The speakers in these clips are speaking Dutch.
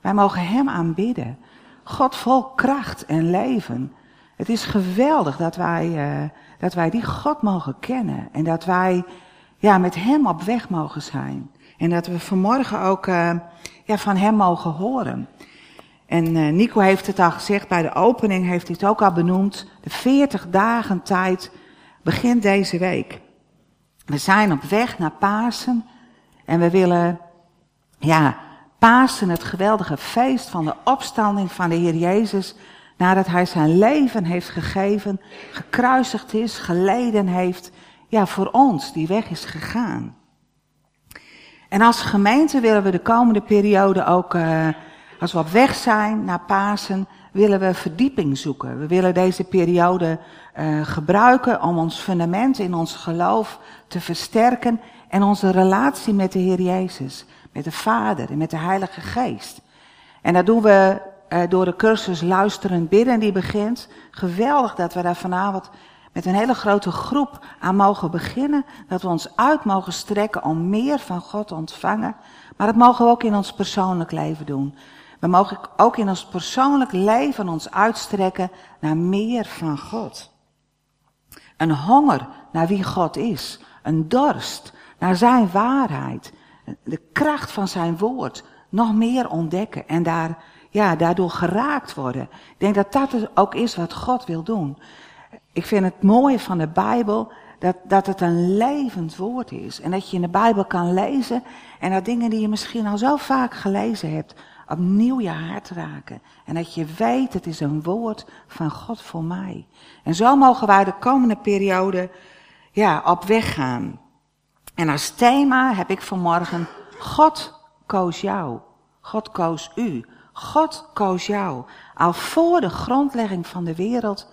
Wij mogen Hem aanbidden. God vol kracht en leven. Het is geweldig dat wij, uh, dat wij die God mogen kennen. En dat wij ja, met Hem op weg mogen zijn. En dat we vanmorgen ook uh, ja, van Hem mogen horen. En uh, Nico heeft het al gezegd, bij de opening heeft hij het ook al benoemd. De 40 dagen tijd begint deze week. We zijn op weg naar Pasen. En we willen, ja, Pasen, het geweldige feest van de opstanding van de Heer Jezus. Nadat hij zijn leven heeft gegeven, gekruisigd is, geleden heeft. Ja, voor ons, die weg is gegaan. En als gemeente willen we de komende periode ook, uh, als we op weg zijn naar Pasen, willen we verdieping zoeken. We willen deze periode uh, gebruiken om ons fundament in ons geloof te versterken en onze relatie met de Heer Jezus, met de Vader en met de Heilige Geest. En dat doen we uh, door de cursus Luisteren Bidden die begint. Geweldig dat we daar vanavond met een hele grote groep aan mogen beginnen. Dat we ons uit mogen strekken om meer van God te ontvangen. Maar dat mogen we ook in ons persoonlijk leven doen. We mogen ook in ons persoonlijk leven ons uitstrekken naar meer van God. Een honger naar wie God is. Een dorst naar zijn waarheid. De kracht van zijn woord. Nog meer ontdekken en daar, ja, daardoor geraakt worden. Ik denk dat dat ook is wat God wil doen. Ik vind het mooie van de Bijbel dat, dat het een levend woord is. En dat je in de Bijbel kan lezen en dat dingen die je misschien al zo vaak gelezen hebt, opnieuw je hart raken. En dat je weet, het is een woord van God voor mij. En zo mogen wij de komende periode ja, op weg gaan. En als thema heb ik vanmorgen, God koos jou. God koos u. God koos jou. Al voor de grondlegging van de wereld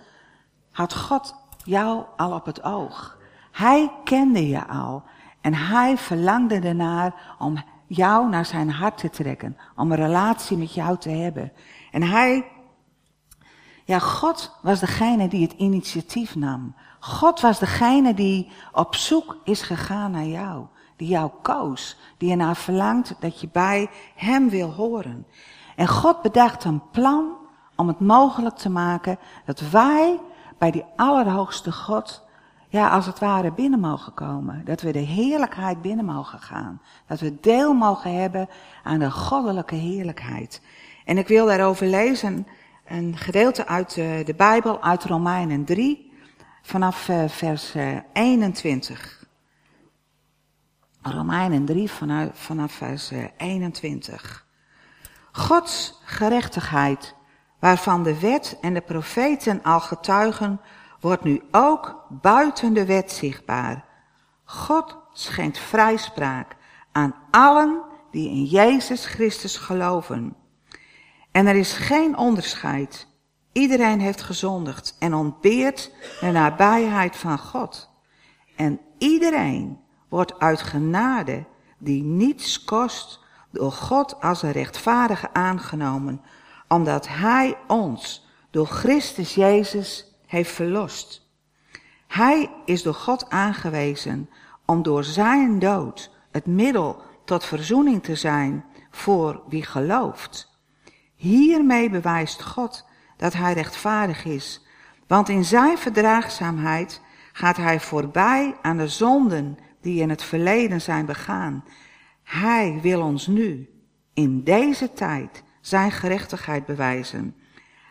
had God jou al op het oog. Hij kende je al. En hij verlangde ernaar om jou naar zijn hart te trekken. Om een relatie met jou te hebben. En hij, ja, God was degene die het initiatief nam. God was degene die op zoek is gegaan naar jou. Die jou koos. Die ernaar verlangt dat je bij hem wil horen. En God bedacht een plan om het mogelijk te maken dat wij bij die allerhoogste God, ja, als het ware binnen mogen komen. Dat we de heerlijkheid binnen mogen gaan. Dat we deel mogen hebben aan de goddelijke heerlijkheid. En ik wil daarover lezen een gedeelte uit de, de Bijbel, uit Romeinen 3, vanaf uh, vers uh, 21. Romeinen 3 vanaf, vanaf vers uh, 21. Gods gerechtigheid waarvan de wet en de profeten al getuigen, wordt nu ook buiten de wet zichtbaar. God schenkt vrijspraak aan allen die in Jezus Christus geloven. En er is geen onderscheid. Iedereen heeft gezondigd en ontbeert de nabijheid van God. En iedereen wordt uit genade, die niets kost, door God als een rechtvaardige aangenomen, omdat Hij ons door Christus Jezus heeft verlost. Hij is door God aangewezen om door zijn dood het middel tot verzoening te zijn voor wie gelooft. Hiermee bewijst God dat Hij rechtvaardig is, want in Zijn verdraagzaamheid gaat Hij voorbij aan de zonden die in het verleden zijn begaan. Hij wil ons nu, in deze tijd, zijn gerechtigheid bewijzen.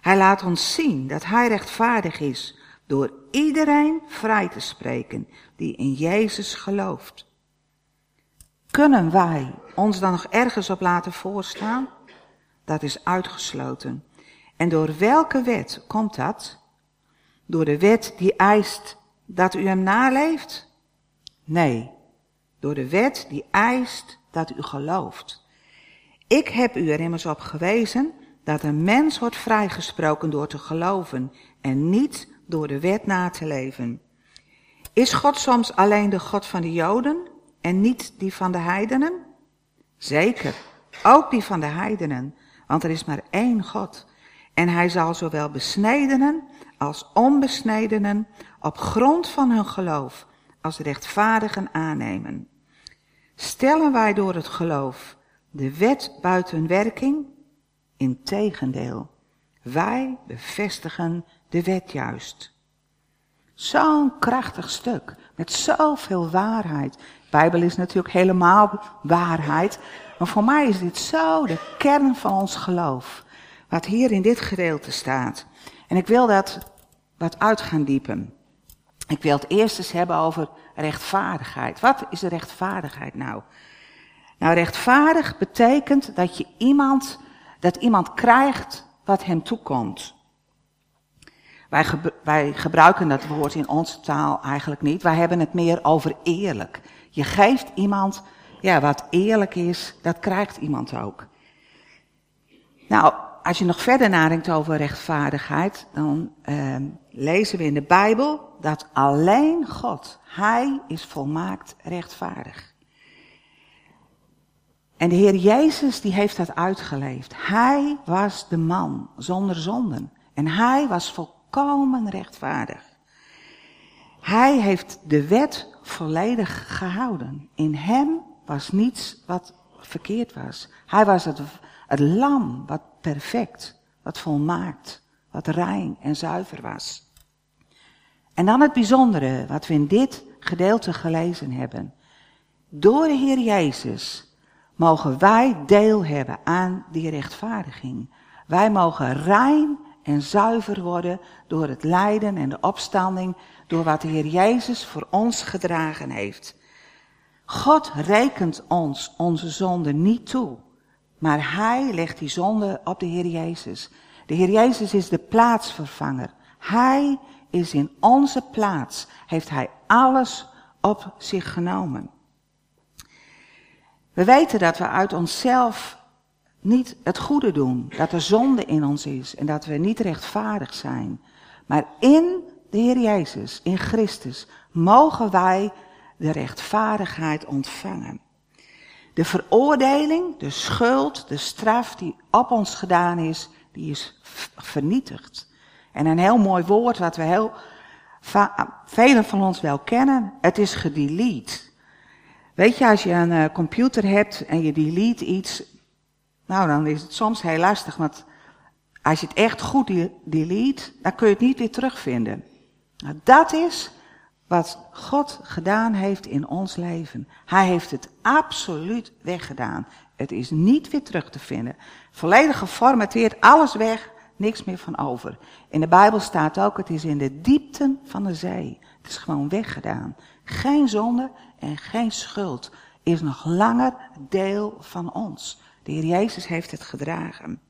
Hij laat ons zien dat hij rechtvaardig is door iedereen vrij te spreken die in Jezus gelooft. Kunnen wij ons dan nog ergens op laten voorstaan? Dat is uitgesloten. En door welke wet komt dat? Door de wet die eist dat u hem naleeft? Nee, door de wet die eist dat u gelooft. Ik heb u er immers op gewezen dat een mens wordt vrijgesproken door te geloven en niet door de wet na te leven. Is God soms alleen de God van de Joden en niet die van de heidenen? Zeker, ook die van de heidenen, want er is maar één God. En hij zal zowel besnedenen als onbesnedenen op grond van hun geloof als rechtvaardigen aannemen. Stellen wij door het geloof de wet buiten werking? Integendeel, wij bevestigen de wet juist. Zo'n krachtig stuk, met zoveel waarheid. Bijbel is natuurlijk helemaal waarheid, maar voor mij is dit zo de kern van ons geloof. Wat hier in dit gedeelte staat. En ik wil dat wat uit gaan diepen. Ik wil het eerst eens hebben over rechtvaardigheid. Wat is rechtvaardigheid nou? Nou, rechtvaardig betekent dat je iemand, dat iemand krijgt wat hem toekomt. Wij, wij gebruiken dat woord in onze taal eigenlijk niet. Wij hebben het meer over eerlijk. Je geeft iemand, ja, wat eerlijk is, dat krijgt iemand ook. Nou, als je nog verder nadenkt over rechtvaardigheid, dan uh, lezen we in de Bijbel dat alleen God, Hij is volmaakt rechtvaardig. En de Heer Jezus die heeft dat uitgeleefd. Hij was de man zonder zonden. En hij was volkomen rechtvaardig. Hij heeft de wet volledig gehouden. In hem was niets wat verkeerd was. Hij was het, het lam wat perfect, wat volmaakt, wat rein en zuiver was. En dan het bijzondere wat we in dit gedeelte gelezen hebben. Door de Heer Jezus mogen wij deel hebben aan die rechtvaardiging. Wij mogen rein en zuiver worden door het lijden en de opstanding, door wat de Heer Jezus voor ons gedragen heeft. God rekent ons onze zonde niet toe, maar Hij legt die zonde op de Heer Jezus. De Heer Jezus is de plaatsvervanger. Hij is in onze plaats, heeft Hij alles op zich genomen. We weten dat we uit onszelf niet het goede doen, dat er zonde in ons is en dat we niet rechtvaardig zijn. Maar in de Heer Jezus, in Christus, mogen wij de rechtvaardigheid ontvangen. De veroordeling, de schuld, de straf die op ons gedaan is, die is vernietigd. En een heel mooi woord wat we heel, velen van ons wel kennen, het is gedelete. Weet je, als je een uh, computer hebt en je delete iets, nou dan is het soms heel lastig, want als je het echt goed delete, dan kun je het niet weer terugvinden. Nou, dat is wat God gedaan heeft in ons leven. Hij heeft het absoluut weggedaan. Het is niet weer terug te vinden. Volledig geformateerd, alles weg, niks meer van over. In de Bijbel staat ook, het is in de diepten van de zee. Het is gewoon weggedaan. Geen zonde en geen schuld is nog langer deel van ons. De Heer Jezus heeft het gedragen.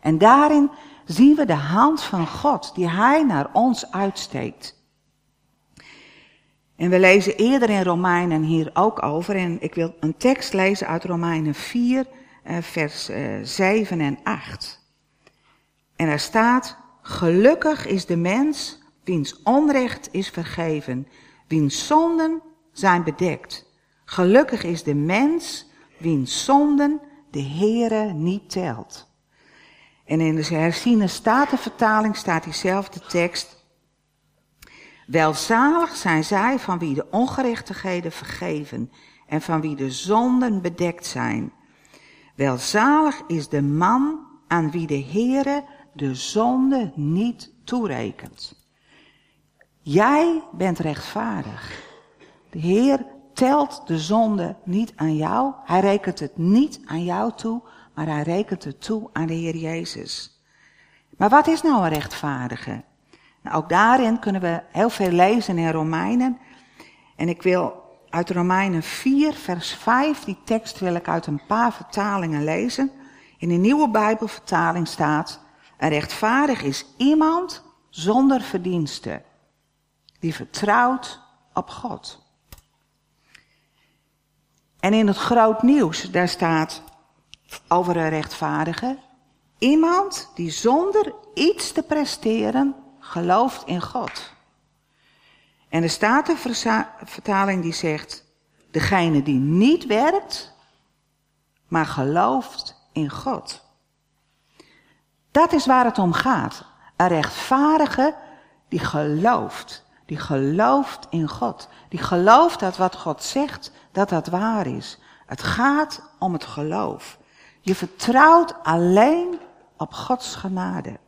En daarin zien we de hand van God die Hij naar ons uitsteekt. En we lezen eerder in Romeinen hier ook over. En ik wil een tekst lezen uit Romeinen 4, eh, vers 7 eh, en 8. En er staat, gelukkig is de mens wiens onrecht is vergeven, wiens zonden zijn bedekt. Gelukkig is de mens wiens zonden de Heere niet telt. En in de herziene statenvertaling staat diezelfde tekst. Welzalig zijn zij van wie de ongerechtigheden vergeven en van wie de zonden bedekt zijn. Welzalig is de man aan wie de Heere de zonde niet toerekent. Jij bent rechtvaardig. De Heer telt de zonde niet aan jou. Hij rekent het niet aan jou toe, maar hij rekent het toe aan de Heer Jezus. Maar wat is nou een rechtvaardige? Nou, ook daarin kunnen we heel veel lezen in Romeinen. En ik wil uit Romeinen 4, vers 5, die tekst wil ik uit een paar vertalingen lezen. In de nieuwe Bijbelvertaling staat, een rechtvaardig is iemand zonder verdiensten, die vertrouwt op God. En in het groot nieuws, daar staat over een rechtvaardige, iemand die zonder iets te presteren gelooft in God. En de Statenvertaling die zegt, degene die niet werkt, maar gelooft in God. Dat is waar het om gaat. Een rechtvaardige die gelooft. Die gelooft in God. Die gelooft dat wat God zegt, dat dat waar is. Het gaat om het geloof. Je vertrouwt alleen op Gods genade.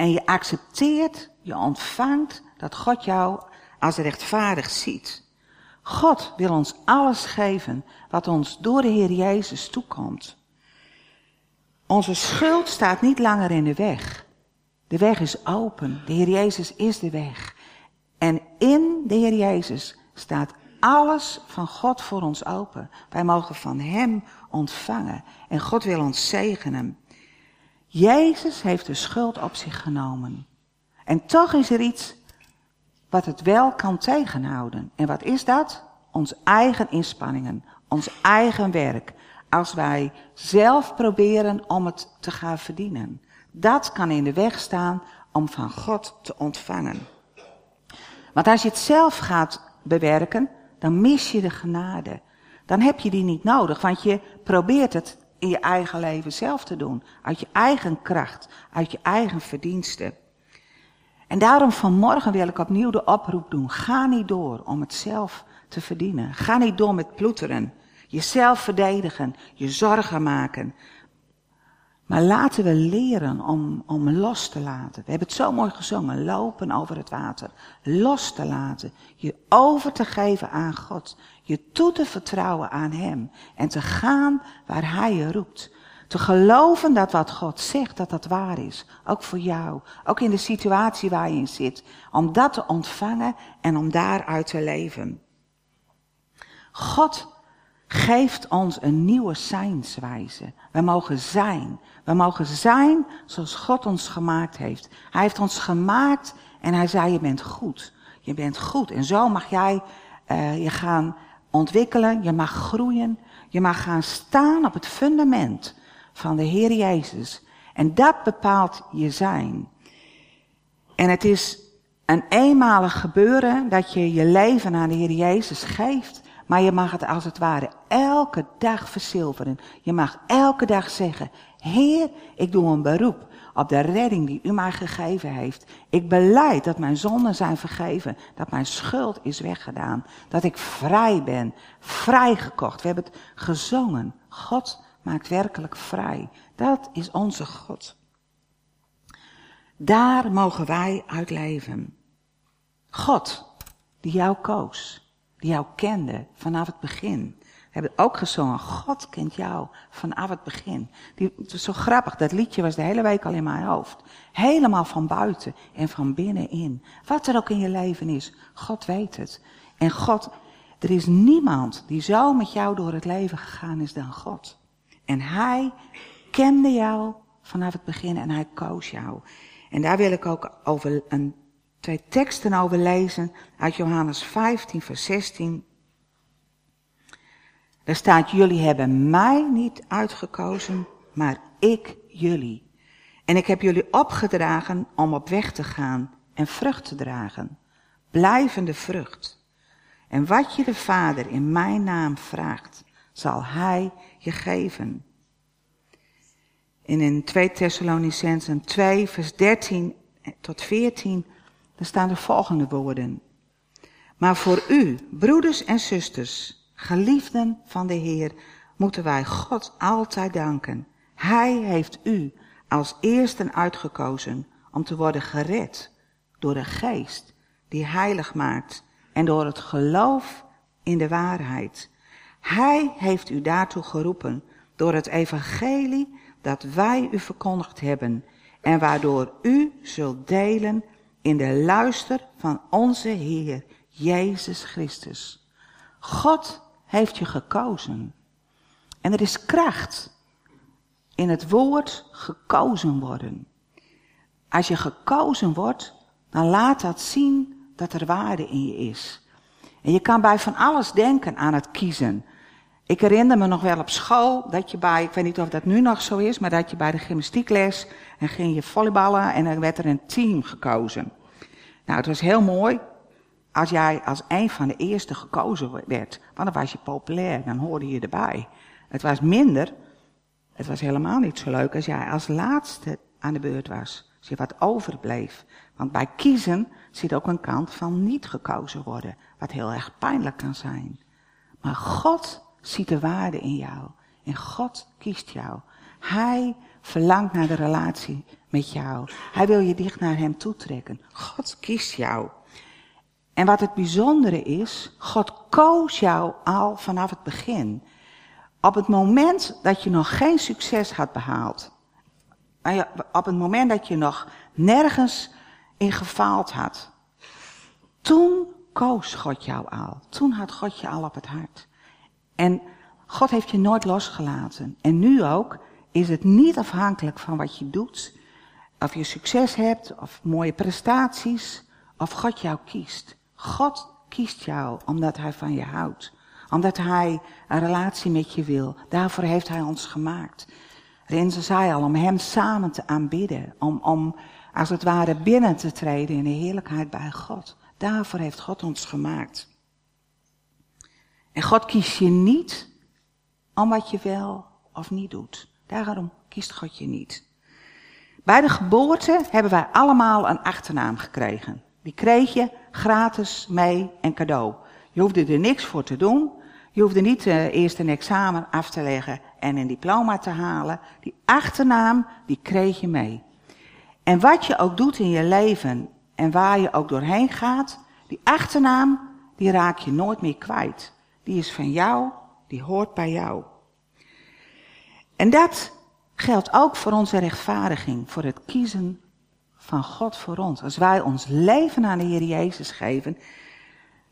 En je accepteert, je ontvangt dat God jou als rechtvaardig ziet. God wil ons alles geven wat ons door de Heer Jezus toekomt. Onze schuld staat niet langer in de weg. De weg is open. De Heer Jezus is de weg. En in de Heer Jezus staat alles van God voor ons open. Wij mogen van Hem ontvangen. En God wil ons zegenen. Jezus heeft de schuld op zich genomen. En toch is er iets wat het wel kan tegenhouden. En wat is dat? Ons eigen inspanningen, ons eigen werk. Als wij zelf proberen om het te gaan verdienen. Dat kan in de weg staan om van God te ontvangen. Want als je het zelf gaat bewerken, dan mis je de genade. Dan heb je die niet nodig, want je probeert het in je eigen leven zelf te doen. Uit je eigen kracht, uit je eigen verdiensten. En daarom vanmorgen wil ik opnieuw de oproep doen. Ga niet door om het zelf te verdienen. Ga niet door met ploeteren. Jezelf verdedigen. Je zorgen maken. Maar laten we leren om, om los te laten. We hebben het zo mooi gezongen. Lopen over het water. Los te laten. Je over te geven aan God. Je toe te vertrouwen aan Hem. En te gaan waar Hij je roept. Te geloven dat wat God zegt, dat dat waar is. Ook voor jou. Ook in de situatie waar je in zit. Om dat te ontvangen en om daaruit te leven. God geeft ons een nieuwe zijnswijze. We mogen zijn. We mogen zijn zoals God ons gemaakt heeft. Hij heeft ons gemaakt en hij zei, je bent goed. Je bent goed. En zo mag jij uh, je gaan ontwikkelen. Je mag groeien. Je mag gaan staan op het fundament van de Heer Jezus. En dat bepaalt je zijn. En het is een eenmalig gebeuren dat je je leven aan de Heer Jezus geeft. Maar je mag het als het ware elke dag verzilveren. Je mag elke dag zeggen, Heer, ik doe een beroep op de redding die u mij gegeven heeft. Ik beleid dat mijn zonden zijn vergeven, dat mijn schuld is weggedaan, dat ik vrij ben, vrijgekocht. We hebben het gezongen. God maakt werkelijk vrij. Dat is onze God. Daar mogen wij uit leven. God, die jou koos die jou kende vanaf het begin. We hebben ook gezongen, God kent jou vanaf het begin. Die, het was zo grappig, dat liedje was de hele week al in mijn hoofd. Helemaal van buiten en van binnenin. Wat er ook in je leven is, God weet het. En God, er is niemand die zo met jou door het leven gegaan is dan God. En Hij kende jou vanaf het begin en Hij koos jou. En daar wil ik ook over een twee teksten over lezen uit Johannes 15, vers 16. Daar staat, jullie hebben mij niet uitgekozen, maar ik jullie. En ik heb jullie opgedragen om op weg te gaan en vrucht te dragen. Blijvende vrucht. En wat je de Vader in mijn naam vraagt, zal Hij je geven. En in 2 Thessalonicensen 2, vers 13 tot 14 dan staan de volgende woorden. Maar voor u, broeders en zusters, geliefden van de Heer, moeten wij God altijd danken. Hij heeft u als eersten uitgekozen om te worden gered door de geest die heilig maakt en door het geloof in de waarheid. Hij heeft u daartoe geroepen door het evangelie dat wij u verkondigd hebben en waardoor u zult delen in de luister van onze Heer Jezus Christus. God heeft je gekozen. En er is kracht in het woord gekozen worden. Als je gekozen wordt, dan laat dat zien dat er waarde in je is. En je kan bij van alles denken aan het kiezen. Ik herinner me nog wel op school dat je bij, ik weet niet of dat nu nog zo is, maar dat je bij de gymnastiekles en ging je volleyballen en dan werd er een team gekozen. Nou, het was heel mooi als jij als een van de eerste gekozen werd, want dan was je populair, dan hoorde je erbij. Het was minder, het was helemaal niet zo leuk als jij als laatste aan de beurt was, als je wat overbleef. Want bij kiezen zit ook een kant van niet gekozen worden, wat heel erg pijnlijk kan zijn. Maar God ziet de waarde in jou en God kiest jou. Hij verlangt naar de relatie met jou. Hij wil je dicht naar hem toetrekken. God kiest jou. En wat het bijzondere is, God koos jou al vanaf het begin. Op het moment dat je nog geen succes had behaald. Op het moment dat je nog nergens in gefaald had. Toen koos God jou al. Toen had God je al op het hart. En God heeft je nooit losgelaten. En nu ook is het niet afhankelijk van wat je doet. Of je succes hebt, of mooie prestaties, of God jou kiest. God kiest jou omdat Hij van je houdt. Omdat Hij een relatie met je wil. Daarvoor heeft Hij ons gemaakt. Renze zei al, om Hem samen te aanbidden. Om, om als het ware binnen te treden in de heerlijkheid bij God. Daarvoor heeft God ons gemaakt. En God kiest je niet om wat je wel of niet doet. Daarom kiest God je niet. Bij de geboorte hebben wij allemaal een achternaam gekregen. Die kreeg je gratis mee en cadeau. Je hoefde er niks voor te doen. Je hoefde niet uh, eerst een examen af te leggen en een diploma te halen. Die achternaam, die kreeg je mee. En wat je ook doet in je leven en waar je ook doorheen gaat, die achternaam, die raak je nooit meer kwijt. Die is van jou, die hoort bij jou. En dat geldt ook voor onze rechtvaardiging, voor het kiezen van God voor ons. Als wij ons leven aan de Heer Jezus geven,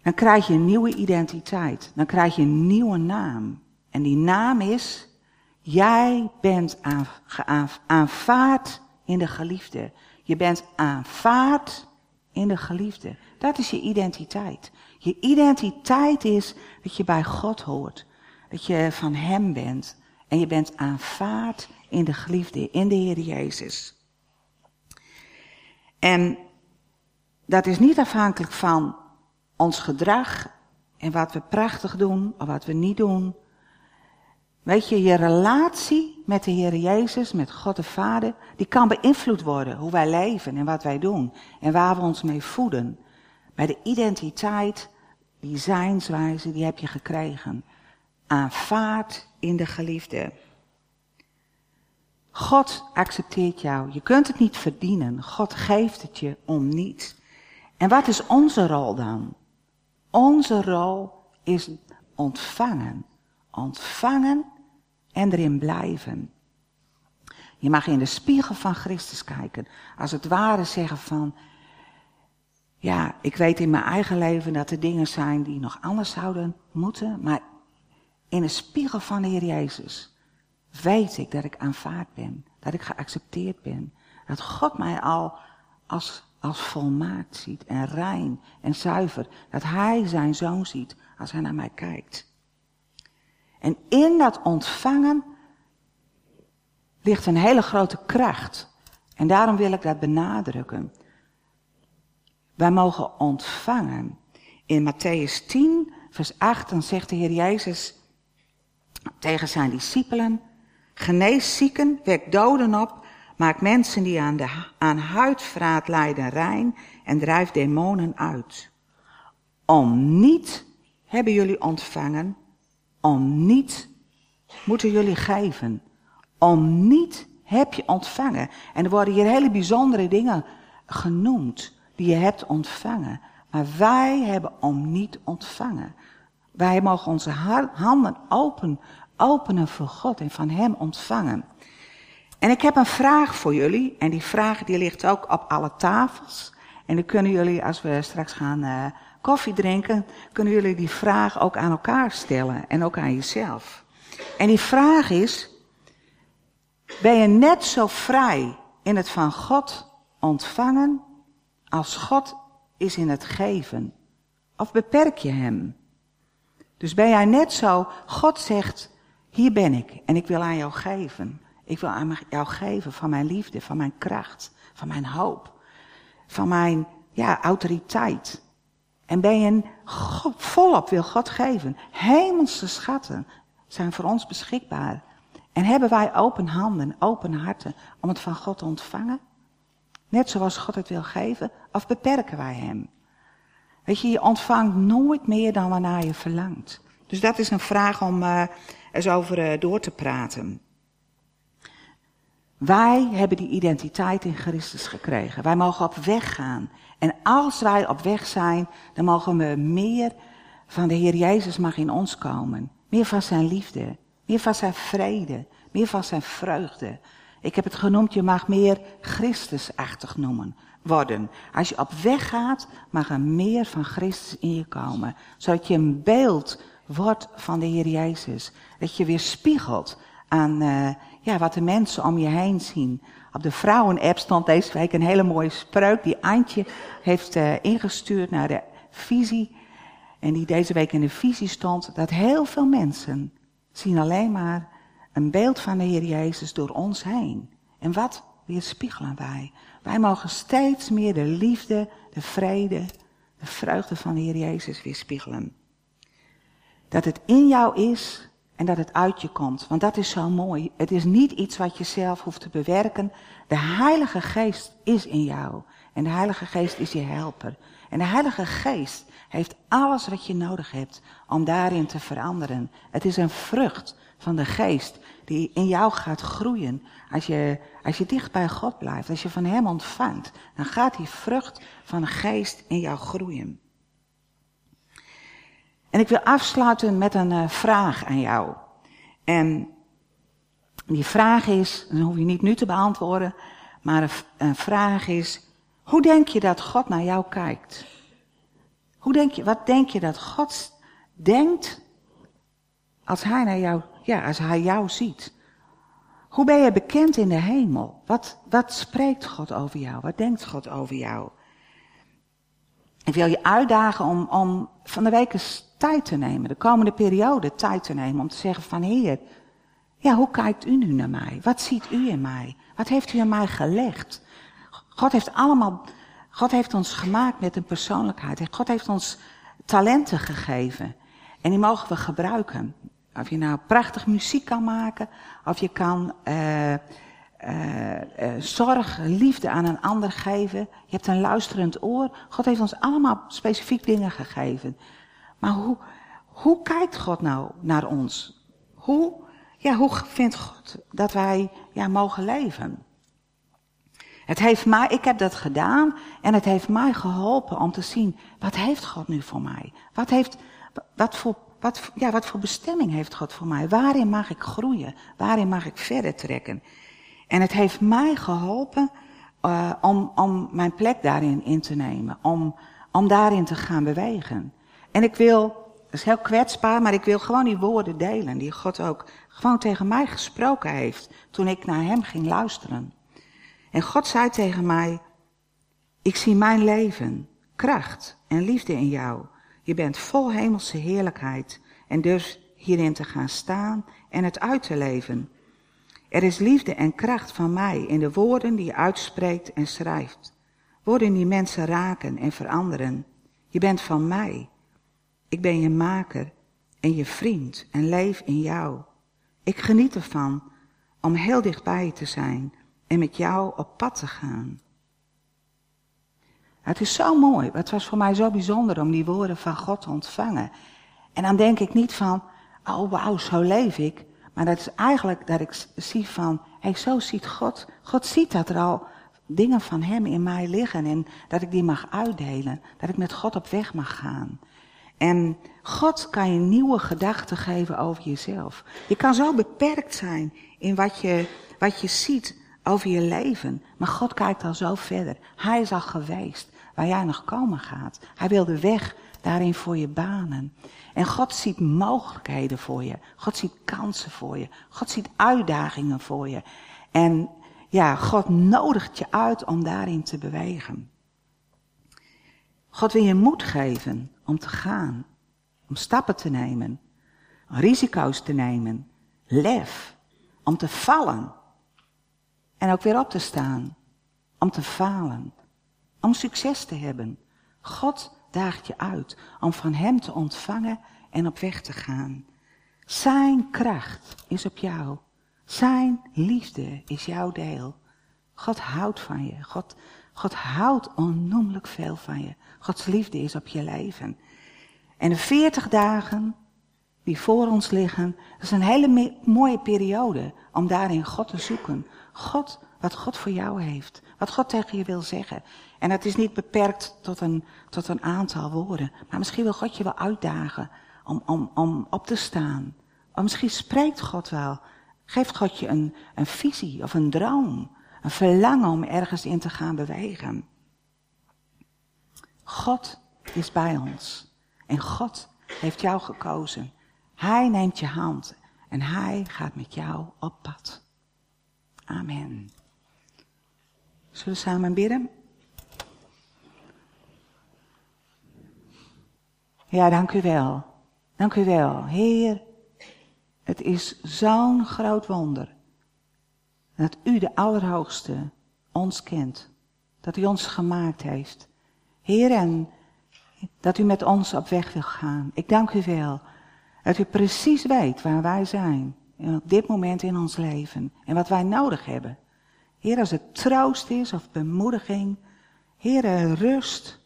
dan krijg je een nieuwe identiteit. Dan krijg je een nieuwe naam. En die naam is, jij bent aanvaard in de geliefde. Je bent aanvaard in de geliefde. Dat is je identiteit. Je identiteit is dat je bij God hoort. Dat je van Hem bent. En je bent aanvaard in de geliefde, in de Heer Jezus. En dat is niet afhankelijk van ons gedrag en wat we prachtig doen of wat we niet doen. Weet je, je relatie met de Heer Jezus, met God de Vader, die kan beïnvloed worden hoe wij leven en wat wij doen en waar we ons mee voeden. Bij de identiteit, die zijnswijze, die heb je gekregen. Aanvaard in de geliefde. God accepteert jou. Je kunt het niet verdienen. God geeft het je om niets. En wat is onze rol dan? Onze rol is ontvangen. Ontvangen en erin blijven. Je mag in de spiegel van Christus kijken. Als het ware zeggen van, ja, ik weet in mijn eigen leven dat er dingen zijn die nog anders zouden moeten, maar in de spiegel van de Heer Jezus weet ik dat ik aanvaard ben, dat ik geaccepteerd ben, dat God mij al als, als volmaakt ziet en rein en zuiver, dat Hij zijn zoon ziet als Hij naar mij kijkt. En in dat ontvangen ligt een hele grote kracht. En daarom wil ik dat benadrukken. Wij mogen ontvangen. In Matthäus 10, vers 8, dan zegt de Heer Jezus tegen zijn discipelen, genees zieken, wek doden op, maak mensen die aan, de, aan huidvraat lijden rein en drijf demonen uit. Om niet hebben jullie ontvangen, om niet moeten jullie geven. Om niet heb je ontvangen. En er worden hier hele bijzondere dingen genoemd die je hebt ontvangen. Maar wij hebben om niet ontvangen. Wij mogen onze handen open, openen voor God en van Hem ontvangen. En ik heb een vraag voor jullie. En die vraag die ligt ook op alle tafels. En dan kunnen jullie, als we straks gaan uh, koffie drinken, kunnen jullie die vraag ook aan elkaar stellen. En ook aan jezelf. En die vraag is, ben je net zo vrij in het van God ontvangen als God is in het geven? Of beperk je hem? Dus ben jij net zo, God zegt, hier ben ik en ik wil aan jou geven. Ik wil aan jou geven van mijn liefde, van mijn kracht, van mijn hoop, van mijn ja, autoriteit. En ben je volop wil God geven. Hemelse schatten zijn voor ons beschikbaar. En hebben wij open handen, open harten om het van God te ontvangen? Net zoals God het wil geven, of beperken wij Hem? Weet je, je ontvangt nooit meer dan waarnaar je verlangt. Dus dat is een vraag om uh, eens over uh, door te praten. Wij hebben die identiteit in Christus gekregen. Wij mogen op weg gaan. En als wij op weg zijn, dan mogen we meer van de Heer Jezus mag in ons komen. Meer van zijn liefde, meer van zijn vrede, meer van zijn vreugde. Ik heb het genoemd, je mag meer Christusachtig noemen worden. Als je op weg gaat, mag er meer van Christus in je komen. Zodat je een beeld wordt van de Heer Jezus. Dat je weer spiegelt aan uh, ja, wat de mensen om je heen zien. Op de vrouwen-app stond deze week een hele mooie spreuk die Antje heeft uh, ingestuurd naar de visie. En die deze week in de visie stond. Dat heel veel mensen zien alleen maar een beeld van de Heer Jezus door ons heen. En wat weerspiegelen wij? Wij mogen steeds meer de liefde, de vrede, de vreugde van de Heer Jezus weerspiegelen. Dat het in jou is en dat het uit je komt. Want dat is zo mooi. Het is niet iets wat je zelf hoeft te bewerken. De Heilige Geest is in jou. En de Heilige Geest is je helper. En de Heilige Geest heeft alles wat je nodig hebt om daarin te veranderen. Het is een vrucht van de Geest die in jou gaat groeien. Als je, als je dicht bij God blijft, als je van Hem ontvangt, dan gaat die vrucht van de Geest in jou groeien. En ik wil afsluiten met een uh, vraag aan jou. En die vraag is, dat hoef je niet nu te beantwoorden, maar een, vraag is, hoe denk je dat God naar jou kijkt? Hoe denk je, wat denk je dat God denkt als hij naar jou, ja, als hij jou ziet? Hoe ben je bekend in de hemel? Wat, wat spreekt God over jou? Wat denkt God over jou? Ik wil je uitdagen om, om van de week tijd te nemen, de komende periode tijd te nemen, om te zeggen van Heer, ja, hoe kijkt u nu naar mij? Wat ziet u in mij? Wat heeft u in mij gelegd? God heeft allemaal, God heeft ons gemaakt met een persoonlijkheid. God heeft ons talenten gegeven. En die mogen we gebruiken. Of je nou prachtig muziek kan maken, of je kan uh, uh, uh, zorg, liefde aan een ander geven. Je hebt een luisterend oor. God heeft ons allemaal specifiek dingen gegeven. Maar hoe, hoe kijkt God nou naar ons? Hoe, ja, hoe vindt God dat wij ja, mogen leven? Het heeft mij, ik heb dat gedaan en het heeft mij geholpen om te zien, wat heeft God nu voor mij? Wat heeft, wat voor, wat, ja, wat voor bestemming heeft God voor mij? Waarin mag ik groeien? Waarin mag ik verder trekken? En het heeft mij geholpen uh, om, om mijn plek daarin in te nemen, om, om daarin te gaan bewegen. En ik wil, dat is heel kwetsbaar, maar ik wil gewoon die woorden delen die God ook gewoon tegen mij gesproken heeft toen ik naar hem ging luisteren. En God zei tegen mij, ik zie mijn leven, kracht en liefde in jou. Je bent vol hemelse heerlijkheid en dus hierin te gaan staan en het uit te leven. Er is liefde en kracht van mij in de woorden die je uitspreekt en schrijft. Woorden die mensen raken en veranderen. Je bent van mij. Ik ben je maker en je vriend en leef in jou. Ik geniet ervan om heel dichtbij te zijn en met jou op pad te gaan. Het is zo mooi. Het was voor mij zo bijzonder om die woorden van God te ontvangen. En dan denk ik niet van, oh wauw, zo leef ik. Maar dat is eigenlijk dat ik zie van, hey, zo ziet God. God ziet dat er al dingen van Hem in mij liggen en dat ik die mag uitdelen. Dat ik met God op weg mag gaan. En God kan je nieuwe gedachten geven over jezelf. Je kan zo beperkt zijn in wat je, wat je ziet over je leven. Maar God kijkt al zo verder. Hij is al geweest waar jij nog komen gaat. Hij wil de weg daarin voor je banen. En God ziet mogelijkheden voor je. God ziet kansen voor je. God ziet uitdagingen voor je. En ja, God nodigt je uit om daarin te bewegen. God wil je moed geven om te gaan, om stappen te nemen, risico's te nemen, lef, om te vallen en ook weer op te staan, om te falen, om succes te hebben. God daagt je uit om van Hem te ontvangen en op weg te gaan. Zijn kracht is op jou. Zijn liefde is jouw deel. God houdt van je. God, God houdt onnoemelijk veel van je. Gods liefde is op je leven. En de veertig dagen die voor ons liggen. Dat is een hele mooie periode om daarin God te zoeken. God, wat God voor jou heeft. Wat God tegen je wil zeggen. En dat is niet beperkt tot een, tot een aantal woorden. Maar misschien wil God je wel uitdagen om, om, om op te staan. Of misschien spreekt God wel. Geeft God je een, een visie of een droom. Een verlangen om ergens in te gaan bewegen. God is bij ons. En God heeft jou gekozen. Hij neemt je hand en hij gaat met jou op pad. Amen. Zullen we samen bidden? Ja, dank u wel. Dank u wel. Heer, het is zo'n groot wonder dat u de Allerhoogste ons kent. Dat u ons gemaakt heeft. Heer, en dat u met ons op weg wil gaan. Ik dank u wel dat u precies weet waar wij zijn. op dit moment in ons leven. En wat wij nodig hebben. Heer, als het troost is of bemoediging. Heer, rust.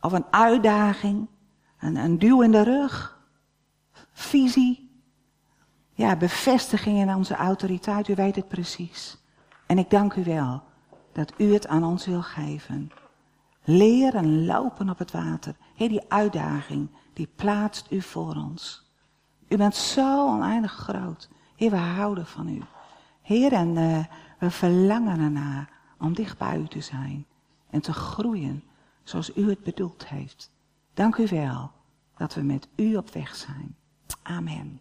Of een uitdaging. Een, een duw in de rug. Visie. Ja, bevestiging in onze autoriteit. U weet het precies. En ik dank u wel dat u het aan ons wil geven. Leren lopen op het water. Heer, die uitdaging, die plaatst u voor ons. U bent zo oneindig groot. Heer, we houden van u. Heer, en uh, we verlangen ernaar om dicht bij u te zijn. En te groeien zoals u het bedoeld heeft. Dank u wel dat we met u op weg zijn. Amen.